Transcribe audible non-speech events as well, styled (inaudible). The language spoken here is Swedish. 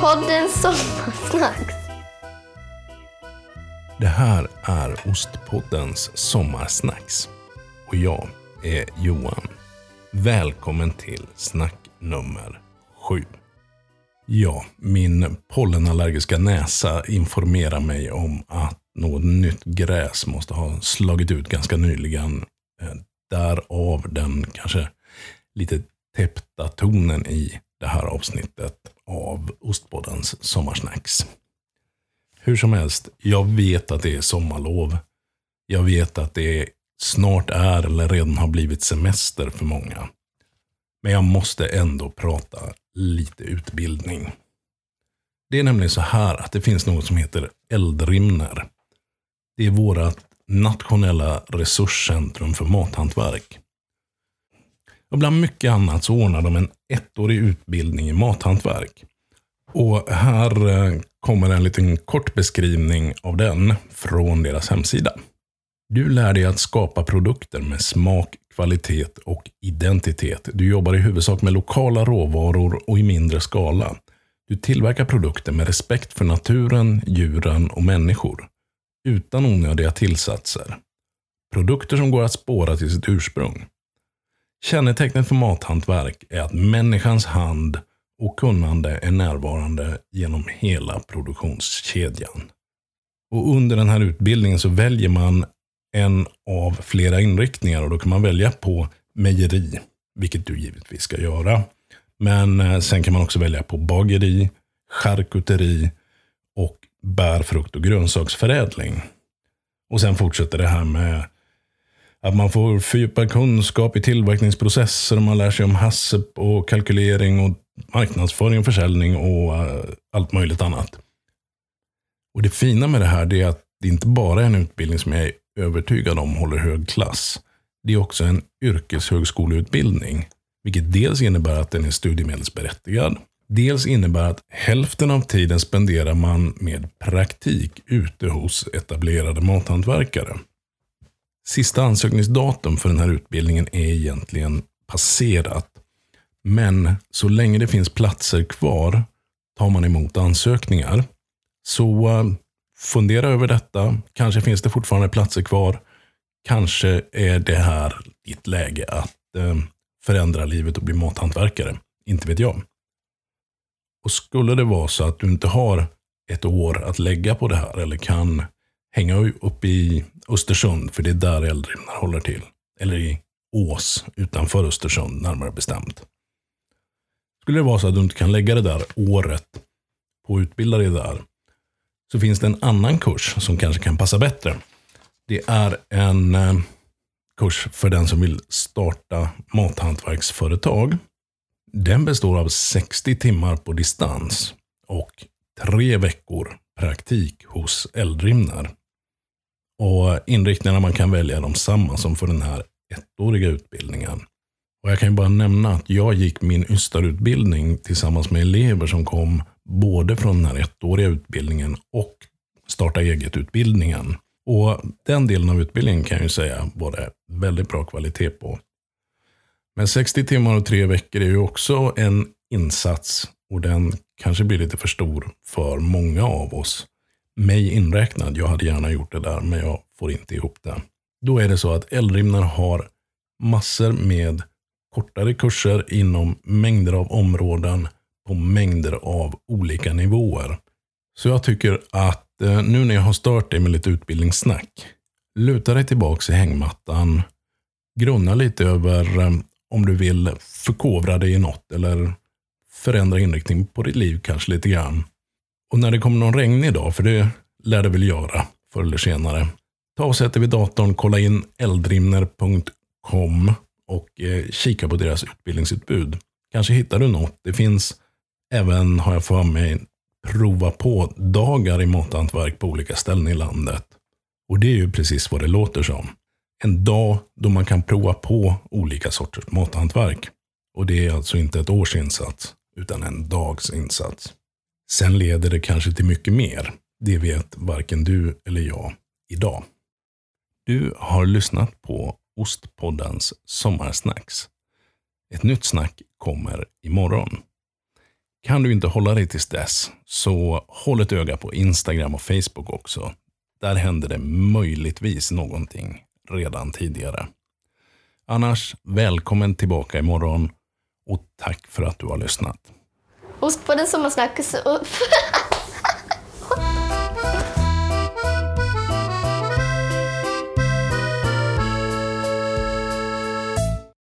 Podden Sommarsnacks. Det här är Ostpoddens sommarsnacks. Och jag är Johan. Välkommen till snack nummer sju. Ja, min pollenallergiska näsa informerar mig om att något nytt gräs måste ha slagit ut ganska nyligen. Eh, därav den kanske lite täppta tonen i det här avsnittet av Ostpoddens sommarsnacks. Hur som helst, jag vet att det är sommarlov. Jag vet att det snart är eller redan har blivit semester för många. Men jag måste ändå prata lite utbildning. Det är nämligen så här att det finns något som heter Eldrimner. Det är vårt nationella resurscentrum för mathantverk. Och bland mycket annat så ordnar de en ettårig utbildning i mathantverk. Och här eh, kommer en liten kort beskrivning av den från deras hemsida. Du lär dig att skapa produkter med smak, kvalitet och identitet. Du jobbar i huvudsak med lokala råvaror och i mindre skala. Du tillverkar produkter med respekt för naturen, djuren och människor. Utan onödiga tillsatser. Produkter som går att spåra till sitt ursprung. Kännetecknet för mathantverk är att människans hand och kunnande är närvarande genom hela produktionskedjan. Och under den här utbildningen så väljer man en av flera inriktningar och då kan man välja på mejeri, vilket du givetvis ska göra. Men eh, sen kan man också välja på bageri, charkuteri och bär, frukt och grönsaksförädling. Och sen fortsätter det här med att man får fördjupad kunskap i tillverkningsprocesser, man lär sig om HACCP och kalkylering och marknadsföring och försäljning och eh, allt möjligt annat. Och det fina med det här är att det inte bara är en utbildning som jag är övertygad om håller hög klass. Det är också en yrkeshögskoleutbildning. Vilket dels innebär att den är studiemedelsberättigad. Dels innebär att hälften av tiden spenderar man med praktik ute hos etablerade mathantverkare. Sista ansökningsdatum för den här utbildningen är egentligen passerat. Men så länge det finns platser kvar tar man emot ansökningar. Så eh, fundera över detta. Kanske finns det fortfarande platser kvar. Kanske är det här ditt läge att eh, förändra livet och bli mathantverkare. Inte vet jag. Och skulle det vara så att du inte har ett år att lägga på det här eller kan hänga upp i Östersund, för det är där Eldrimner håller till. Eller i Ås utanför Östersund, närmare bestämt. Skulle det vara så att du inte kan lägga det där året på att utbilda dig där, så finns det en annan kurs som kanske kan passa bättre. Det är en eh, kurs för den som vill starta mathantverksföretag. Den består av 60 timmar på distans och tre veckor praktik hos Eldrimner. Och inriktningarna man kan välja är de samma som för den här ettåriga utbildningen. Och jag kan ju bara nämna att jag gick min ystarutbildning tillsammans med elever som kom både från den här ettåriga utbildningen och starta eget-utbildningen. Och den delen av utbildningen kan jag ju säga var det väldigt bra kvalitet på. Men 60 timmar och tre veckor är ju också en insats och den kanske blir lite för stor för många av oss. Mig inräknad, jag hade gärna gjort det där men jag får inte ihop det. Då är det så att Eldrimner har massor med kortare kurser inom mängder av områden på mängder av olika nivåer. Så jag tycker att eh, nu när jag har stört dig med lite utbildningssnack, luta dig tillbaka i hängmattan, grunna lite över eh, om du vill förkovra dig i något eller förändra inriktning på ditt liv kanske lite grann. Och när det kommer någon regnig dag, för det lär det väl göra förr eller senare, ta och sätt dig vid datorn, kolla in eldrimner.com och eh, kika på deras utbildningsutbud. Kanske hittar du något. Det finns även, har jag för mig, prova på-dagar i mathantverk på olika ställen i landet. Och det är ju precis vad det låter som. En dag då man kan prova på olika sorters mathantverk. Och det är alltså inte ett års insats, utan en dags insats. Sen leder det kanske till mycket mer. Det vet varken du eller jag idag. Du har lyssnat på Ostpoddens Sommarsnacks. Ett nytt snack kommer imorgon. Kan du inte hålla dig tills dess, så håll ett öga på Instagram och Facebook också. Där händer det möjligtvis någonting redan tidigare. Annars, välkommen tillbaka imorgon och tack för att du har lyssnat. Ost på den sommarsnacks. (laughs)